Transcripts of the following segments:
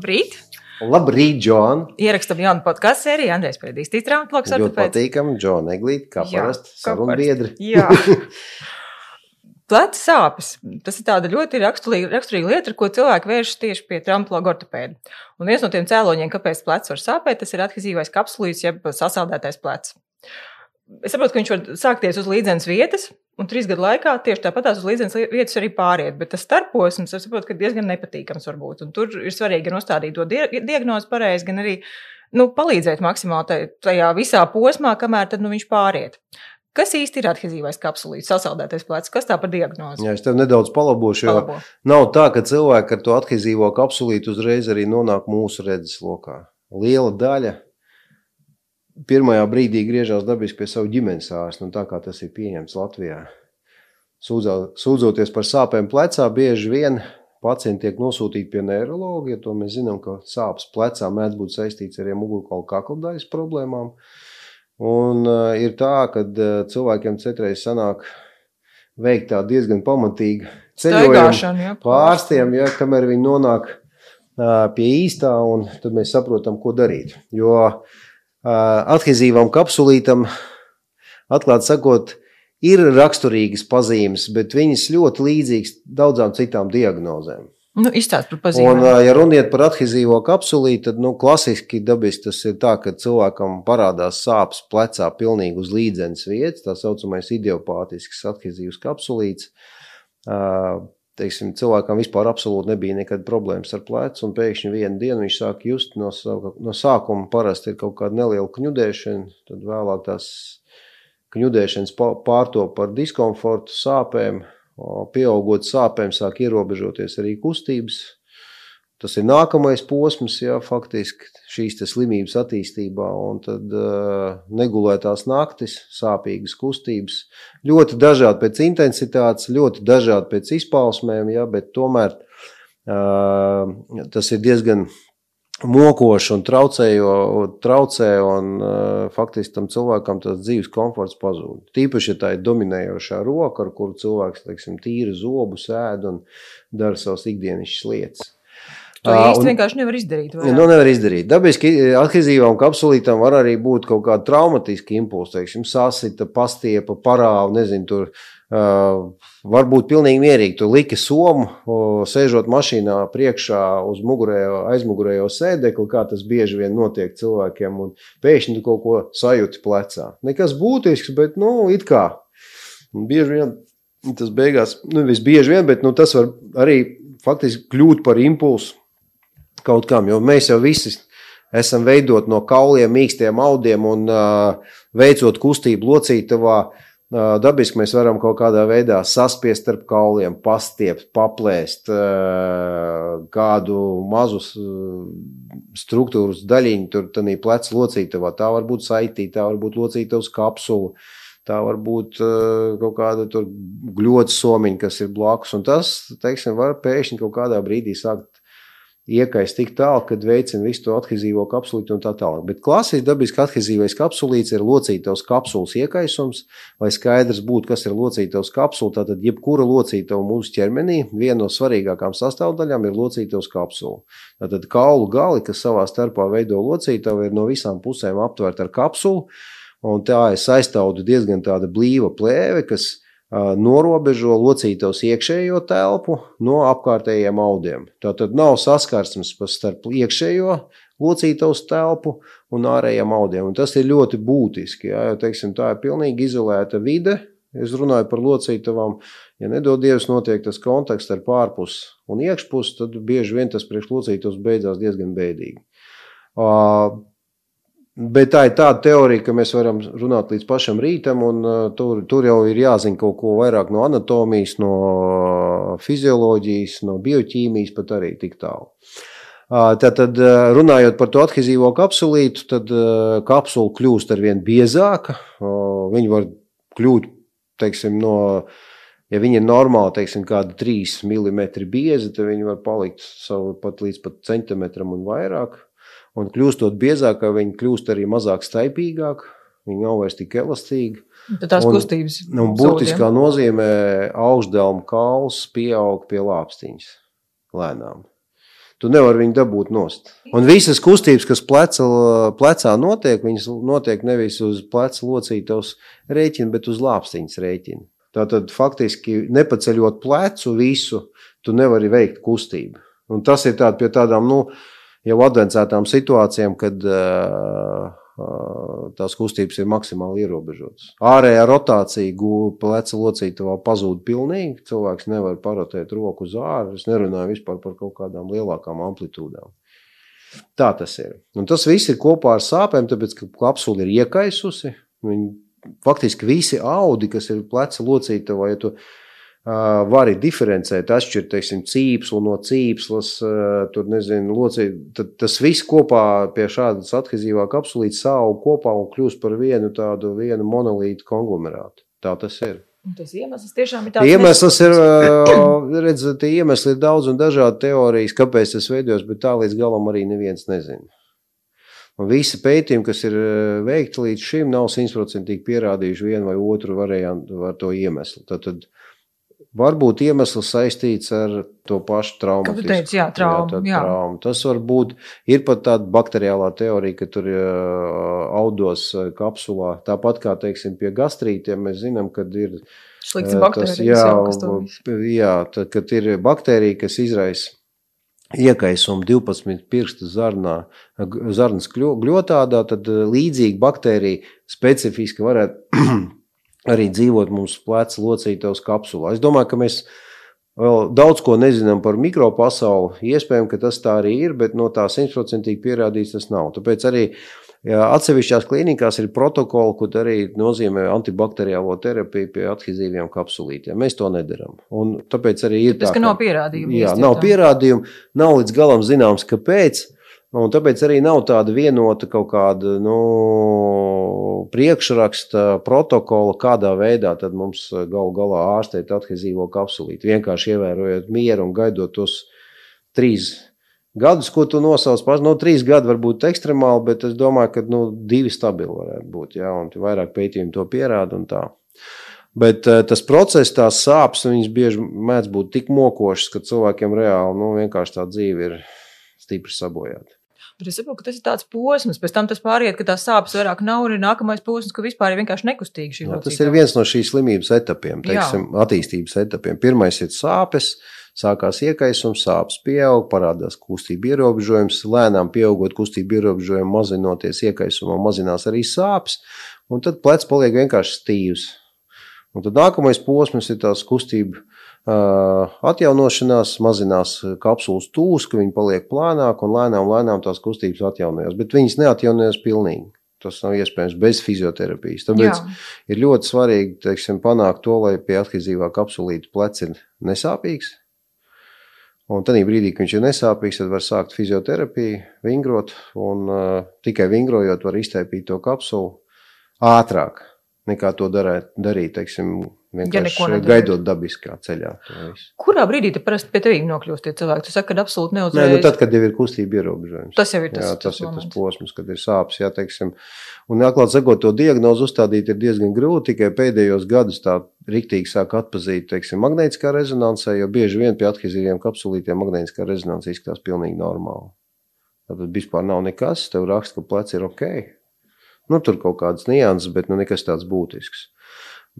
Labrīt! Labrīt, Džon! Ierakstam jaunu podkāstu sēriju. Andrejs Pēdīs, tīts traumatologs. Ļoti patīkam, Džon, Eglīt, kā parasti, kā sarunu parasti. biedri. Jā. Pleca sāpes. Tas ir tāda ļoti raksturīga lieta, ar ko cilvēki vēršas tieši pie traumatologa ortopēda. Un viens no tiem cēloņiem, kāpēc plecs var sāpēt, tas ir adhezīvais kapsulīts, jeb sasaldētais plecs. Es saprotu, ka viņš var sākties uz līdzenas vietas, un trīs gadu laikā tieši tāpatās uz līdzenas vietas arī pāriet. Bet tas starposms, es saprotu, ka diezgan nepatīkams var būt. Un tur ir svarīgi gan uzstādīt to diagnozi pareizi, gan arī nu, palīdzēt maksimāli taj- tajā visā posmā, kamēr tad, nu, viņš pāriet. Kas īsti ir adhezīvais kapsulīts, sasaldētais plecs? Kas tā par diagnozi? Jā, es tev nedaudz palabošu, jo Palabo. nav tā, ka cilvēki ar to adhezīvo kapsulītu uzreiz arī nonāk mūsu redzeslokā. Liela daļa pirmajā brīdī griežās dabiski pie savu ģimenes ārsta, nu, tā kā tas ir pieņemts Latvijā. Sūdzā, sūdzoties par sāpēm plecā, bieži vien pacienti tiek nosūtīti pie neiroloģa, jo to mēs zinām, ka sāpes plecā mēdz būt saistīts ar mugurkaula kakla daļas problēmām. Un uh, ir tā, ka uh, cilvēkiem citreiz sanāk veikt tā diezgan pamatīgu ceļojumu jā, pārstiem, ja, kamēr viņi nonāk ā, pie īstā, un tad mēs saprotam, ko darīt. Jo ā, adhezīvam kapsulītam, atklāti sakot, ir raksturīgas pazīmes, bet viņas ļoti līdzīgas daudzām citām diagnozēm. Nu, Izstāst par Un, pazīmēm. ā, ja runiet par adhezīvo kapsulītu, tad nu, klasiski dabiski tas ir tā, ka cilvēkam parādās sāpes plecā pilnīgi uz līdzenas vietas, tā saucamais idiopātisks adhezīvs kapsulīts. Ā, Teiksim, cilvēkam vispār absolūti nebija nekad problēmas ar plecu, un pēkšņi vienā dienā viņš sāk just no, sāka- no sākuma parasti ir kaut kāda neliela kņudēšana, tad vēlāk tās kņudēšanas pa- pārtop par diskomfortu, sāpēm, pieaugot sāpēm sāk ierobežoties arī kustības. Tas ir nākamais posms, jā, faktiski šīs slimības attīstībā, un tad uh, negulētās naktis, sāpīgas kustības, ļoti dažādi pēc intensitātes, ļoti dažādi pēc izpausmēm, jā, bet tomēr uh, tas ir diezgan mokoši un traucējo, traucē, un uh, faktiski tam cilvēkam tas dzīves komforts pazūd. Tīpaši, ja tā ir dominējošā roka, ar kuru cilvēks, teiksim, tīra zobus, ēd un dara savas ikdienišķas lietas. To īsti un- vienkārši nevar izdarīt. vai Ja, ne? nu, nevar izdarīt. Dabiski adhezīvam kapsulītam var arī būt kaut kāda traumatiska impulsa, teiksim, sasita, pastiepa, parāva, nezinu, tur. Uh, varbūt pilnīgi mierīgi. Tu liki somu, o, sēžot mašīnā priekšā uz mugurējo, aizmugurējo sēdekli, kā tas bieži vien notiek cilvēkiem, un pēkšņi tu kaut ko sajūti plecā. Nekas būtisks, bet, nu, it kā. Un bieži vien tas beigās, nu, visbieži vien, bet nu, tas var arī faktiski kļūt par impulsu kaut kam, jo mēs jau visi esam veidot no kauliem, mīkstiem audiem un uh, veicot kustību locītavā. Uh, dabiski mēs varam kaut kādā veidā saspiest starp kauliem, pastiept, paplēst uh, kādu mazu struktūras daļiņu, tur tādā pleca locītavā. Tā var būt saitīta, tā var būt locītavas kapsula. Tā var būt uh, kaut kāda gļotas somiņa, kas ir blakus. Un tas, teiksim, var pēkšņi kaut kādā brīdī sākt iekaist tik tālu, kad veicina visu to adhezīvo kapsulītu un tā tālāk. Bet klasiski dabiski adhezīvais kapsulīts ir locītavas kapsulas iekaisums. Lai skaidrs būtu, kas ir locītavas kapsula, tad jebkura locītava mūsu ķermenī, viena no svarīgākām sastāvdaļām ir locītavas kapsula. Tad kaulu gali, kas savā starpā veido locītavu, ir no visām pusēm aptverta ar kapsulu. Un tā ir saistāvda diezgan tāda blīva plēve, kas ā, norobežo locītavas iekšējo telpu no apkārtējiem audiem. Tā tad nav saskarsmes starp iekšējo locītavas telpu un ārējiem audiem. Un tas ir ļoti būtiski, jā, jo teiksim, tā ir pilnīgi izolēta vide. Es runāju par locītavām. Ja nedod Dievs, notiek tas kontakts ar ārpusi un iekšpusi, tad bieži vien tas priekšlocītavs beidzās diezgan bēdīgi. Uh, Bet tā ir tāda teorija, ka mēs varam runāt līdz pašam rītam, un uh, tur, tur jau ir jāzina kaut ko vairāk no anatomijas, no fizioloģijas, no bioķīmijas, pat arī tik tālu. Uh, Tātad, uh, runājot par to adhezīvo kapsulītu, tad uh, kapsula kļūst ar vien biezāka. Uh, Viņa var kļūt, teiksim, no, ja viņa ir normāli, teiksim, kāda 3 mm bieza, tad viņa var palikt savu pat līdz pat centimetram un vairāk. Un kļūstot biezākā, viņa kļūst arī mazāk staipīgāka. Viņa nav vairs tik elastīga. Tad tās Un- kustības. Nu, būtiskā nozīmē augšdelma kauls pieaug pie lāpstiņas lēnām. Tu nevari viņu dabūt nost. Un visas kustības, kas pleca, plecā notiek, viņas notiek nevis uz pleca locītavas rēķina, bet uz lāpstiņas rēķina. Tātad faktiski nepaceļot plecu visu, tu nevari veikt kustību. Un tas ir tād pie tādām, nu, jau advancētām situācijām, kad uh, tās kustības ir maksimāli ierobežotas. Ārējā rotācija, pleca locītavā pazūd pilnīgi. Cilvēks nevar parotēt roku uz ārā. Es nerunāju vispār par kaut kādām lielākām amplitūdām. Tā tas ir. Un tas viss ir kopā ar sāpēm, tāpēc, ka kapsula ir iekaisusi. Viņi, faktiski visi audi, kas ir pleca locītavā, ja tu vari diferencēt, atšķirt teiksim, cīpslu no cīpslas, tur nezinu, locīt, tad tas viss kopā pie šādas adhezīvā kapsulītes savu kopā un kļūst par vienu tādu vienu monolītu konglomerātu. Tā tas ir. Un tas iemesls tiešām ir tāds. Iemesls ir, redziet, iemesli ir daudz un dažādi teorijas, kāpēc tas veidojas, bet tā līdz galam arī neviens nezina. Un visi pētījumi, kas ir veikti līdz šim, nav simtprocentīgi pierādījuši vienu vai otru variantu ar to iemeslu. Tad, tad Varbūt iemesls saistīts ar to pašu traumu. Teici, jā, trauma, jā, jā. Trauma. Tas var būt ir pat tāda bakteriālā teorija, ka tur audos kapsulā. Tāpat kā teiksim, pie gastrītiem, mēs zinām, ka ir slikts baktērijas. Jā, jau, jā tad, kad ir baktērija, kas izraisa iekaisumu 12 pirkstu zarnā, zarnas gļotādā, tad līdzīgi baktērija specifiski varētu arī dzīvot mums pleca locītavas kapsulā. Es domāju, ka mēs vēl daudz ko nezinām par mikropasauli. Iespējams, ka tas tā arī ir, bet no tā simtprocentīgi pierādīts tas nav. Tāpēc arī jā, atsevišķās klīnikās ir protokoli, kur arī nozīmē antibakteriālo terapiju pie adhezīviem kapsulītiem. Mēs to nedarām. Un tāpēc arī ir tas, tā, ka nav pierādījumu. Jā, nav pierādījumu, nav līdz galam zināms, kāpēc. Un tāpēc arī nav tāda vienota kaut kāda nu, priekšraksta protokola, kādā veidā mums galu galā ārstēt adhezīvo kapsulīti. Vienkārši ievērojot mieru un gaidot tos trīs gadus, ko tu nosauc pats. No nu, trīs gadi var būt ekstremāli, bet es domāju, ka nu, divi stabili varētu būt. Jā, un vairāk pētījumu to pierāda un tā. Bet uh, tas process, tās sāpes, viņas bieži mēdz būt tik mokošas, ka cilvēkiem reāli nu, vienkārši tā dzīve ir stipri sabojāta. Bet es saprotu, ka tas ir tāds posms, pēc tam tas pāriet, ka tās sāpes vairāk nav, un ir nākamais posms, ka vispār ir vienkārši nekustīgi šī locītava. Tas ir viens no šīs slimības etapiem, teiksim, Jā. attīstības etapiem. Pirmais ir sāpes, sākās iekaisums, sāpes pieaug, parādās kustība ierobežojums, lēnām pieaugot kustību ierobežojumu, mazinoties iekaisumam, mazinās arī sāpes, un tad plecs paliek vienkārši stīvs. Un tad nākamais posms ir tās kustība atjaunošanās, mazinās kapsulas tūs, ka viņi paliek plānāk un lēnām, lēnām tās kustības atjaunojas. Bet viņas neatjaunojas pilnīgi. Tas nav iespējams bez fizioterapijas. Tāpēc Jā. ir ļoti svarīgi teiksim, panākt to, lai pie attīstīvā kapsulīta plecs ir nesāpīgs. Un tad brīdī, kad viņš ir nesāpīgs, tad var sākt fizioterapiju, vingrot. Un uh, tikai vingrojot, var iztaipīt to kapsulu ātrāk nekā to darēt, darīt, teiksim, vienkārši ja gaidot dabiskā ceļā. Kurā brīdī tu parasti pie tevis nokļūst tie cilvēki? Tu saki, ka absolūti. Nē, nu tad, kad jau ir kustība ierobežojums. Tas jau ir tas, jā, tas, tas, ir tas posms, kad ir sāpes, jā, teiksim. Un, atklāt sakot, to diagnozu uzstādīt ir diezgan grūti, tikai pēdējos gadus tā riktīgi sāk atpazīt, teiksim, magnētiskā rezonansē, jo bieži vien pie athizīviem kapsulītiem magnētiskā rezonanse izskatās pilnīgi normāli. Tātad vispār nav nekas, tev raksta, ka pleci ir ok. Nu, tur kaut kādas nianses, bet nu, nekas tāds būtisks.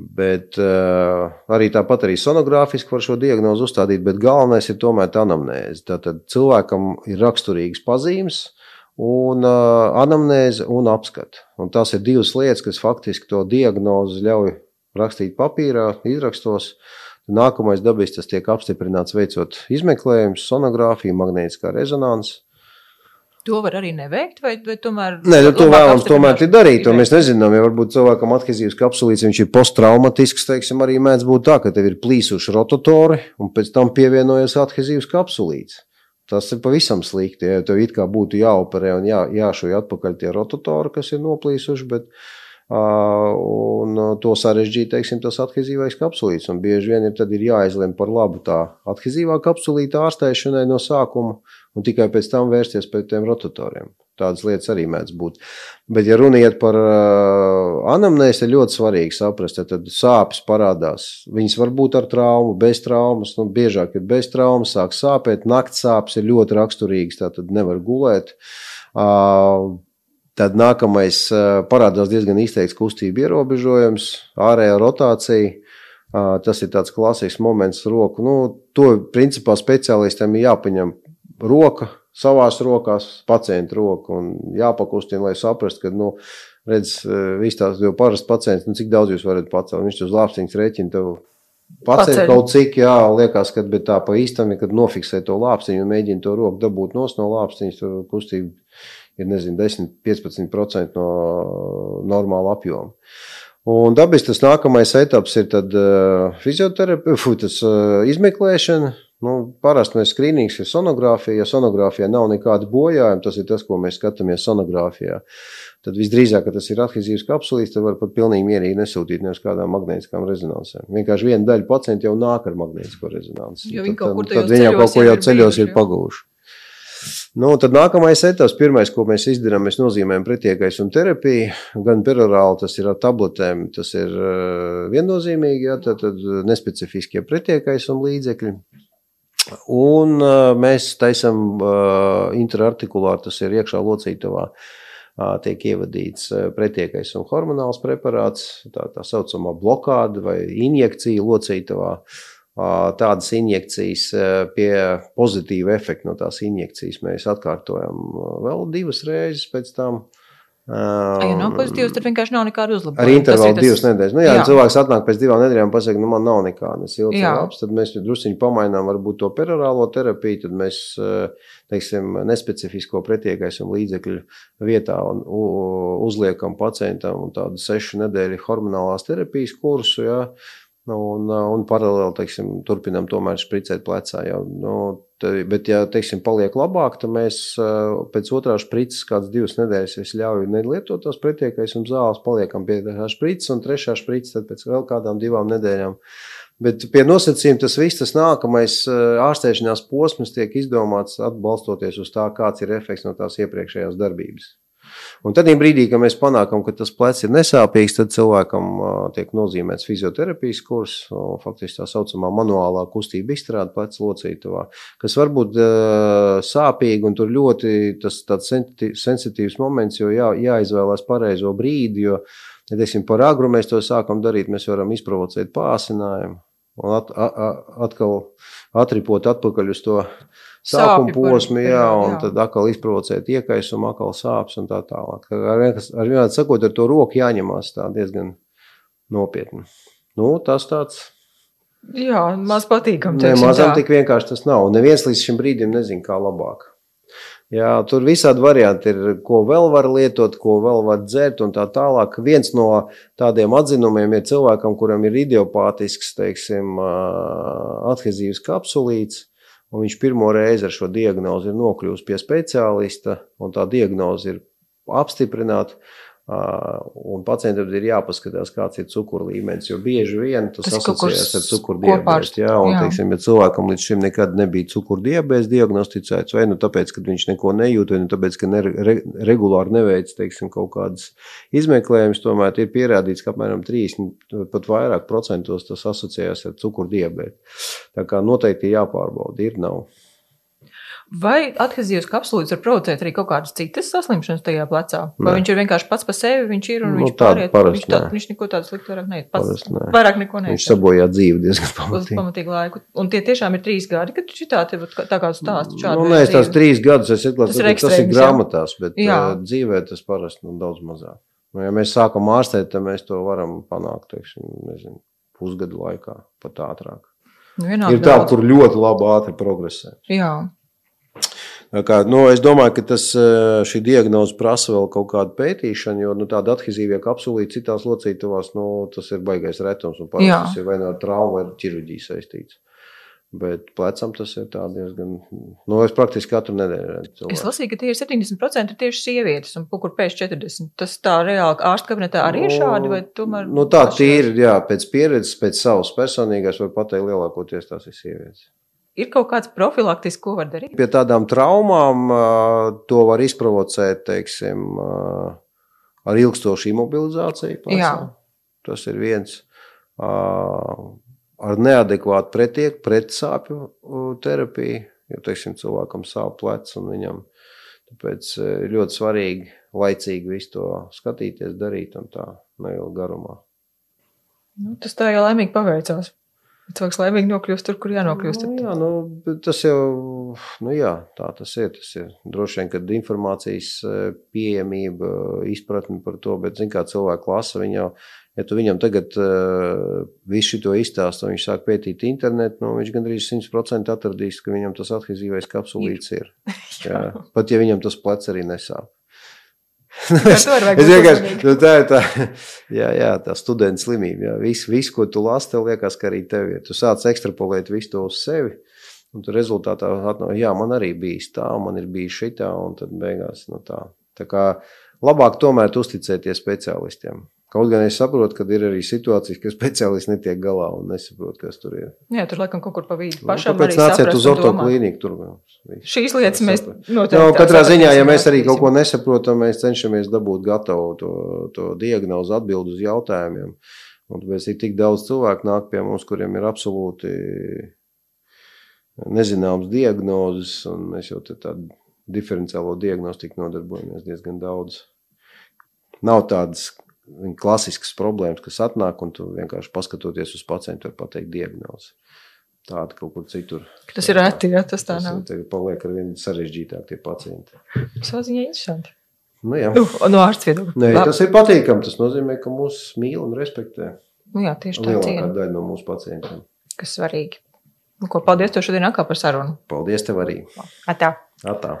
Bet uh, arī tāpat arī sonogrāfiski var šo diagnozi uzstādīt, bet galvenais ir tomēr anamnēze. Tātad cilvēkam ir raksturīgas pazīmes, un uh, anamnēze un apskata. Un tās ir divas lietas, kas faktiski to diagnozi ļauj rakstīt papīrā, izrakstos. Nākamais dabīs tas tiek apstiprināts veicot izmeklējumus, sonogrāfiju, magnētiskā rezonanse. To var arī neveikt, vai, vai tomēr? Nē, nu, to vēlams tomēr darīt. To mēs nezinām, ja varbūt cilvēkam attīstības kapsulīts, viņš ir posttraumatisks, teiksim, arī mēdz būt tā, ka tev ir plīsuši rotatori un pēc tam pievienojas attīstības kapsulīts. Tas ir pavisam slikti. Ja tev it kā būtu jāoperē un jā, jāšuj atpakaļ tie rotatori, kas ir noplīsuši, bet Un to sarežģīja teiksim, tas adhezīvais kapsulīts. Un bieži vien ir, ir jāizlemj par labu tā adhezīvā kapsulīta ārstēšanai no sākuma un tikai pēc tam vērsties pēc tiem rotatoriem. tādas lietas arī mēdz būt. Bet, ja runiet par uh, anamnēs, ir ļoti svarīgi saprast, tad sāpes parādās. Viņas var būt ar traumu, bez traumas, nu, biežāk ir bez traumas, sāk sāpēt, nakts sāpes ir ļoti raksturīgas, tā tad nevar gulēt. Uh, Tad nākamais parādās diezgan izteikts kustību ierobežojums, ārējā rotācija. Tas ir tāds klasisks moments roku. Nu, to principā speciālistiem ir jāpaņem roka savās rokās, pacienta roka un jāpakustina, lai saprastu, ka, nu, redz, viss tās jau parasti pacients, nu, cik daudz jūs varat pacelt. Viņš uz lāpstiņas rēķina tev pacelt kaut cik, jā, liekas, ka, bet tā pa īstam, kad nofiksē to lāpstiņu un mēģina to roku dabūt nos no lāpstiņas, tur kustība ir nezinu, 10-15% no normāla apjoma. Un dabiski tas nākamais etaps ir tad, uh, fizioterapija, tas uh, izmeklēšana. Nu, parasti mēs skrīnings ir sonogrāfija. Ja sonogrāfijā nav nekāda bojājuma, tas ir tas, ko mēs skatāmies sonogrāfijā. Tad visdrīzāk, ka tas ir adhēzijas kapsulīs, tad var pat pilnīgi mierīgi nesūtīt ne uz kādām magnētiskām rezonansēm. Vienkārši viena daļa pacientu jau nāk ar magnētisko rezonanci. Jo viņi kaut kur tad, tad viņam kaut ko jau ceļos ir pagūši. Nu, tad nākamais etaps, pirmais, ko mēs izdarām, mēs nozīmējam pretiekais un terapiju. Gan perorāli, tas ir ar tabletēm, tas ir viennozīmīgi, ja, tad, tad nespecifiskie pretiekais un līdzekļi. Un mēs taisam interartikulāri, tas ir iekšā locītavā, tiek ievadīts pretiekais un hormonāls preparāts, tā, tā saucamā blokāda vai injekcija locītavā tādas injekcijas, pie pozitīva efekta no tās injekcijas mēs atkārtojam vēl divas reizes pēc tam. Ja nav pozitīvs, tad vienkārši nav nekāda uzlabojuma. Ar intervālu tas... divas nedēļas. Nu, jā, jā. cilvēks atnāk pēc divām nedēļām un pasaka, nu man nav nekāda silts labs, tad mēs drusciņi pamainām varbūt to perorālo terapiju, tad mēs, teiksim, nespecifisko pretiekaisim līdzekļu vietā un uzliekam pacientam tādu sešu nedēļu hormonālās terapijas kursu, jā. Ja Un, un paralēli teiksim, turpinām tomēr spricēt plecā. Jau, nu, te, bet, ja teiksim, paliek labāk, tad mēs pēc otrās sprites, kādas divas nedēļas, ļauju nelietot tos pretiekais un zāles, paliekam pie tā sprites, un trešā sprites tad pēc vēl kādām divām nedēļām. Bet pie nosacījuma tas viss, tas nākamais ārstēšanās posms tiek izdomāts atbalstoties uz tā, kāds ir efekts no tās iepriekšējās darbības. Un tad brīdī, kad mēs panākam, ka tas plecs ir nesāpīgs, tad cilvēkam tiek nozīmēts fizioterapijas kurs, faktiski tā saucamā manuālā kustība izstrāde pleca locītavā, kas var būt sāpīgi un tur ļoti tas tāds sensitīvs moments, jo jā, jāizvēlās pareizo brīdi, jo, ja teiksim, par agru mēs to sākam darīt, mēs varam izprovocēt pāsinājumu un at, a, a, atkal atripot atpakaļ uz to sākuma posmu, jā, un jā. tad atkal izprovocēt iekaisumu, atkal sāpes un tā tālāk. Ar, ar vienādi sakot, ar to roku jāņemās tā diezgan nopietni. Nu, tas tāds. Jā, maz patīkam. Nē, mazam tik vienkārši tas nav. Neviens līdz šim brīdim nezin, kā labāk. Jā, tur visādi varianti ir, ko vēl var lietot, ko vēl var dzert un tā tālāk. Viens no tādiem atzinumiem ir cilvēkam, kuram ir idiopātisks, teiksim, adhezīvs kapsulīts, un viņš pirmo reizi ar šo diagnozi ir nokļuvis pie speciālista, un tā diagnoze ir apstiprināta. Un pacientam ir jāpaskatās, kāds ir cukuru līmenis. Jo bieži vien tas, asociējas ar cukurdibētu. Jā, un, jā. Teiksim, ja cilvēkam līdz šim nekad nebija cukurdibēts diagnosticēts, vai nu tāpēc, ka viņš neko nejūt, vai nu tāpēc, ka ne, re, regulāri neveic teiksim, kaut kādas izmeklējumus, tomēr ir pierādīts, ka apmēram 30 pat vairāk procentos tas asociējas ar cukurdibētu. Tā kā noteikti jāpārbauda, ir nav. Vai adhezijas kapsulītes var provocēt arī kaut kādas citas saslimšanas tajā plecā? Vai Nē. viņš ir vienkārši pats par sevi, viņš ir un nu, viņš pāriet? Viņš, tā, viņš neko tādu sliktu vairāk neiet. Pats, vairāk neko neiet. Viņš sabojā dzīvi diezgan pamatīgi. pamatīgi laiku. Un tie tiešām ir trīs gadi, kad šitā te tā kā stāsts. Nu, nē, tās trīs gadus es atklātu, tas, ir tas ir grāmatās, bet jā. uh, dzīvē tas parasti nu, daudz mazāk. Nu, ja mēs sākam ārstēt, tad mēs to varam panākt, teiksim, nezinu, pusgadu laikā, pat ātrāk. Nu, ir tādi, kur ļoti labi ātri progresē. Jā. Kā, nu, es domāju, ka tas, eh, šī diagnoze prasa vēl kaut kādu pētīšanu, jo nu, tāda athizīvie kapsulīte citās locītavās, nu, tas ir baigais retums. Tas ir vai no traumu vai ķirurģijas saistīts. Bet plecam tas ir diezgan. Nu, es praktiski katru nedēļu redzu. Es lasīju, ka tie ir 70% ir tieši sievietes, un kur pēc 40%. Tas tā reāli ārsta kabinetā arī ir šādi, vai tomēr? Nu, tā tīri, jā, pēc pieredzes, pēc savas personīgās, var pateikt, lielākoties tās ir sievietes. Ir kaut kāds profilaktisks, ko var darīt? Pie tādām traumām to var izprovocēt, teiksim, ar ilgstošu imobilizāciju. Plecā. Tas ir viens ar neadekvātu pretieku, pretsāpju terapiju, jo, teiksim, cilvēkam sāp plecs un viņam tāpēc ir ļoti svarīgi laicīgi visu to skatīties, darīt un tā neilgi garumā. Nu, tas tā jau laimīgi paveicās. Cilvēks laimīgi nokļūst tur, kur jānokļūst. Nu, jā, nu, tas jau nu, jā, tā tas ir. Tas ir droši vien, kad informācijas eh, pieejamība, izpratne par to, bet, zin, kā cilvēki lasa, viņi jau, ja tu viņam tagad uh, visu šo izstāstu, un viņš sāk pētīt internetu, nu, viņš gandrīz 100% atradīs, ka viņam tas athizīvais kapsulīts ir. jā. Pat ja viņam tas plecs arī nesāp. es, es vienkārši nu, tā ir tā, jā, jā, tā studenta slimība. Jā. Visu, visu, ko tu lasi, tev liekas, ka arī tev ir. Tu sāc ekstrapolēt visu to uz sevi. Un tur rezultātā atnāk, jā, man arī bijis tā, man ir bijis šī tā, un tad beigās nu, tā. Tā kā labāk tomēr uzticēties speciālistiem. Kaut gan es saprotu, ka ir arī situācijas, ka speciālisti netiek galā un nesaprot, kas tur ir. Jā, tur laikam kaut kur pa vidu. Nu, Pašam nu, arī nāciet uz orto klīniku. Tur visu. Šīs lietas mēs noteikti. No, katrā ziņā, ja mēs arī kaut ko nesaprotam, mēs cenšamies dabūt gatavu to, to diagnozu, atbildu uz jautājumiem. Un tāpēc ir tik daudz cilvēku nāk pie mums, kuriem ir absolūti nezināms diagnozes, un mēs jau tādu diferenciālo diagnostiku nodarbojamies diezgan daudz. Nav tādas klasiskas problēmas, kas atnāk, un tu vienkārši paskatoties uz pacientu, var pateikt diagnozi. Tāda kaut kur citur. Tas ir reti, ja tas tā tas nav. Tagad paliek ar vien sarežģītāk tie pacienti. Savā ziņā interesanti. Nu, jā. Nu, no ārsta viedokļa. Nē, tas ir patīkami. Tas nozīmē, ka mūs mīl un respektē. Nu, jā, tieši tā. Lielākā daļa no mūsu pacientiem. kas svarīgi. Nu, ko, paldies tev šodien atkal par sarunu. Paldies tev arī. Atā. Atā.